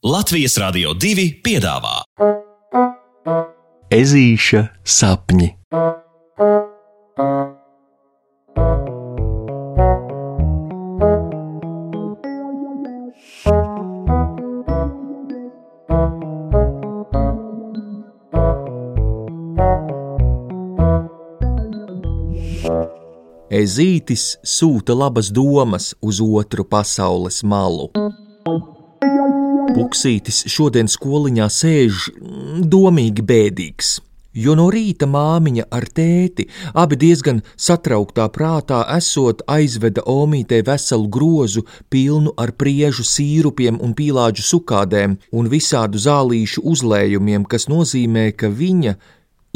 Latvijas Rādio 2 piedāvā Ezīša sapņi. Ezītis sūta labas domas uz otru pasaules malu. Puksītis šodien skoliņā sēž mm, domīgi bēdīgs, jo no rīta māmiņa ar tēti, abi diezgan satrauktā prātā esot, aizveda omītē veselu grozu pilnu ar priežu sīrupiem un pīlāģu sukādēm un visādu zālīšu uzlējumiem, kas nozīmē, ka viņa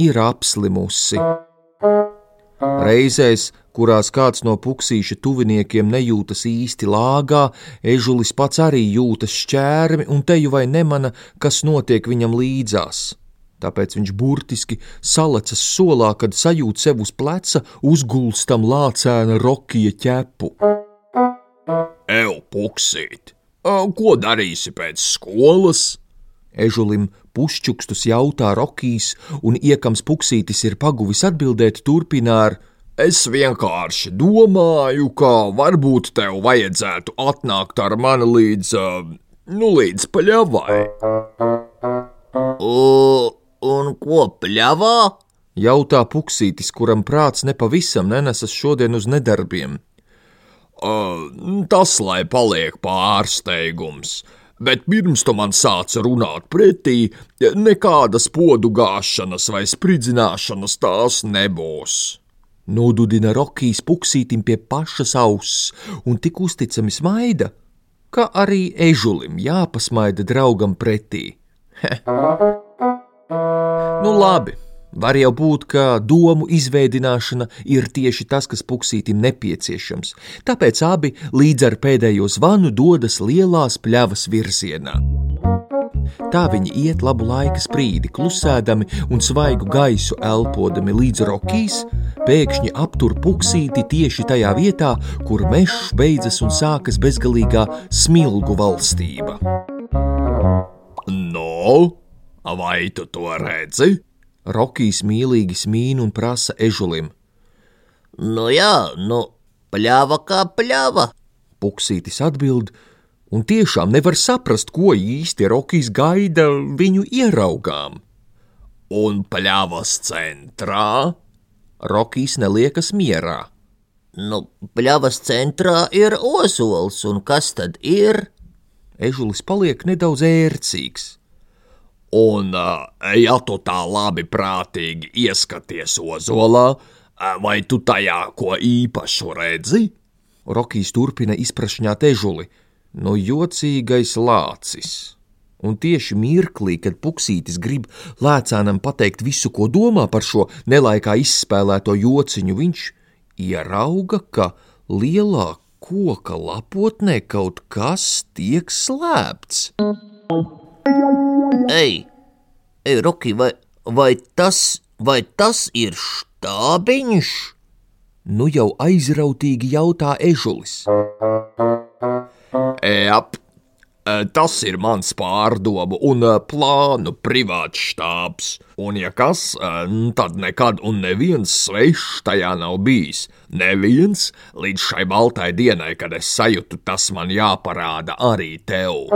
ir apslimusi. Reizēs, kurās kāds no puksīša tuviniekiem nejūtas īsti lāgā, ežulis pats arī jūtas šķērmi un teju vai nemana, kas notiek viņam līdzās. Tāpēc viņš burtiski salecas solā, kad sajūt sev uz pleca uzgulstam lācēna rokija ķepu. Ew, puksīt, ko darīsi pēc skolas? Ežulim pušķukstus jautā Rokijs, un iekams puksītis ir paguvis atbildēt, turpina ar: Es vienkārši domāju, ka varbūt tev vajadzētu atnākt ar mani līdz, nu, līdz pļavai. Un ko pļavā? Jautā puksītis, kuram prāts nepavisam nenesas šodien uz nedarbiem. Uh, tas, lai paliek pārsteigums, bet pirms tu man sāci runāt pretī, nekādas podu gāšanas vai spridzināšanas tās nebūs. Nodudina Rokijs puksītim pie pašas auss un tik uzticami smaida, ka arī ežulim jāpasmaida draugam pretī. He. Nu labi, var jau būt, ka domu izveidināšana ir tieši tas, kas puksītim nepieciešams, tāpēc abi līdz ar pēdējo zvanu dodas lielās pļavas virzienā. Tā viņi iet labu laika sprīdi, klusēdami un svaigu gaisu elpodami līdz rokīs, pēkšņi aptur puksīti tieši tajā vietā, kur mežs beidzas un sākas bezgalīgā smilgu valstība. No, vai tu to redzi? Rokijs mīlīgi smīn un prasa ežulim. Nu jā, nu, pļāva kā pļāva. Puksītis atbild, un tiešām nevar saprast, ko īsti Rokijs gaida viņu ieraugām. Un pļāvas centrā? Rokijs neliekas mierā. Nu, pļāvas centrā ir ozols, un kas tad ir? Ežulis paliek nedaudz ērcīgs. Un, ja tu tā labi prātīgi ieskaties ozolā, vai tu tajā ko īpašu redzi? Rokijs turpina izprašņāt ežuli, no jocīgais lācis. Un tieši mirklī, kad puksītis grib lēcānam pateikt visu, ko domā par šo nelaikā izspēlēto jociņu, viņš ierauga, ka lielā koka lapotnē kaut kas tiek slēpts. Ei, ei Roki, vai, vai, tas, vai tas ir štābiņš? Nu jau aizrautīgi jautā ežulis. Ejap, tas ir mans pārdomu un plānu privāts štābs, un ja kas, tad nekad un neviens svešs tajā nav bijis. Neviens līdz šai baltai dienai, kad es sajūtu, tas man jāparāda arī tev.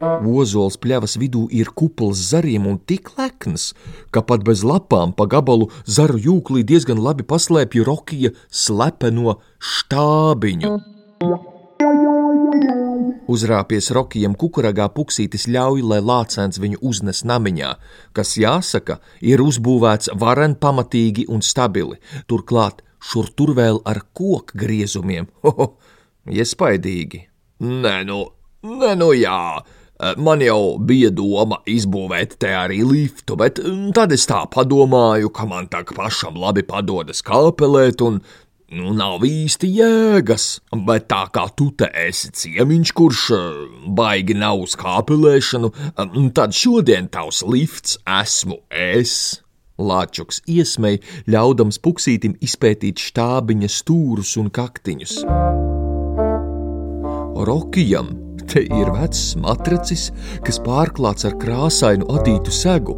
Ozols pļavas vidū ir kupls zariem un tik lekns, ka pat bez lapām pa gabalu zaru jūklī diezgan labi paslēpj Rokija slepeno štābiņu. Uzrāpies Rokijam kukuragā puksītis ļauj, lai lācēns viņu uznes namiņā, kas, jāsaka, ir uzbūvēts varen pamatīgi un stabili, turklāt šur tur vēl ar koku griezumiem. Hoho, iespaidīgi! Nē, nu, nē, nu jā! Man jau bija doma izbūvēt te arī liftu, bet tad es tā padomāju, ka man tā pašam labi padodas kāpelēt, un nu, nav īsti jēgas. Bet tā kā tu te esi ciemiņš, kurš baigi nav uz kāpelēšanu, tad šodien tavs lifts esmu es. Lāčuks iesmēja, ļaudams puksītim izpētīt štābiņa stūrus un kaktiņus. Rokijam Te ir vecs matracis, kas pārklāts ar krāsainu adītu segu.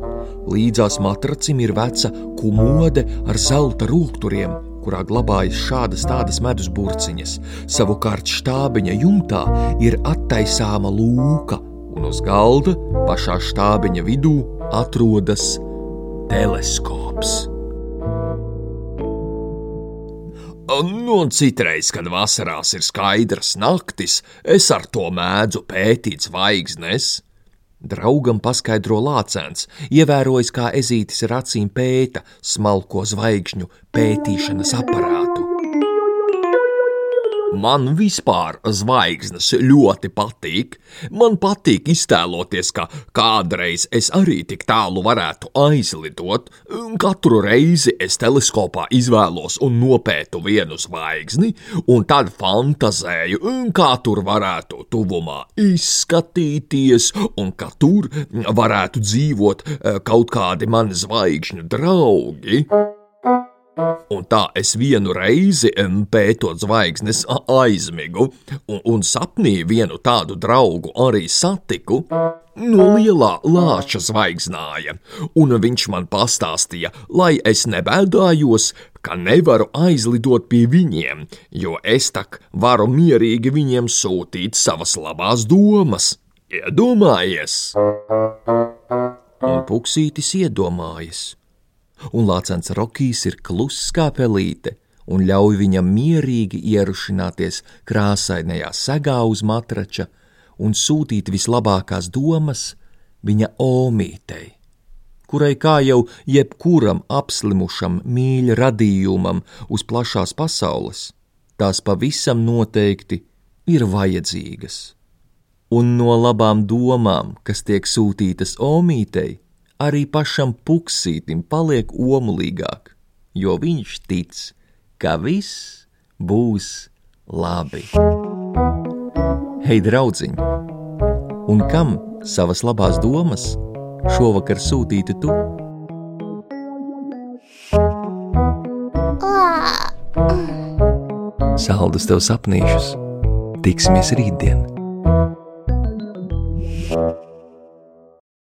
Līdzās matracim ir veca kumode ar zelta rūkturiem, kurā glabājas šādas tādas medus burciņas. Savukārt štābiņa jumtā ir attaisāma lūka, un uz galda pašā štābiņa vidū atrodas teleskops. Nu, un citreiz, kad vasarās ir skaidras naktis, es ar to mēdzu pētīt zvaigznes. Draugam paskaidro lācēns, ievērojis, kā ezītis ar acīm pēta smalko zvaigžņu pētīšanas aparātu. Man vispār zvaigznes ļoti patīk. Man patīk iztēloties, ka kādreiz es arī tik tālu varētu aizlidot. Katru reizi es teleskopā izvēlos un nopētu vienu zvaigzni, un tad fantazēju, kā tur varētu tuvumā izskatīties, un ka tur varētu dzīvot eh, kaut kādi mani zvaigžņu draugi. Un tā es vienu reizi pētot zvaigznes aizmigu, un, un sapnī vienu tādu draugu arī satiku. No lielā lāča zvaigznāja, un viņš man pastāstīja, lai es nebēdājos, ka nevaru aizlidot pie viņiem, jo es tak varu mierīgi viņiem sūtīt savas labās domas. Iedomājies! Un puksītis iedomājas un lācens Rokijs ir kluss kā pelīte un ļauj viņam mierīgi ierušināties krāsainajā segā uz matrača un sūtīt vislabākās domas viņa omītei, kurai kā jau jebkuram apslimušam mīļa radījumam uz plašās pasaules, tās pavisam noteikti ir vajadzīgas. Un no labām domām, kas tiek sūtītas omītei, arī pašam puksītim paliek omulīgāk, jo viņš tic, ka viss būs labi. Hei, draugiņ! Un kam savas labās domas šovakar sūtītu tu? Saldus tev sapnīšus! Tiksimies rītdien!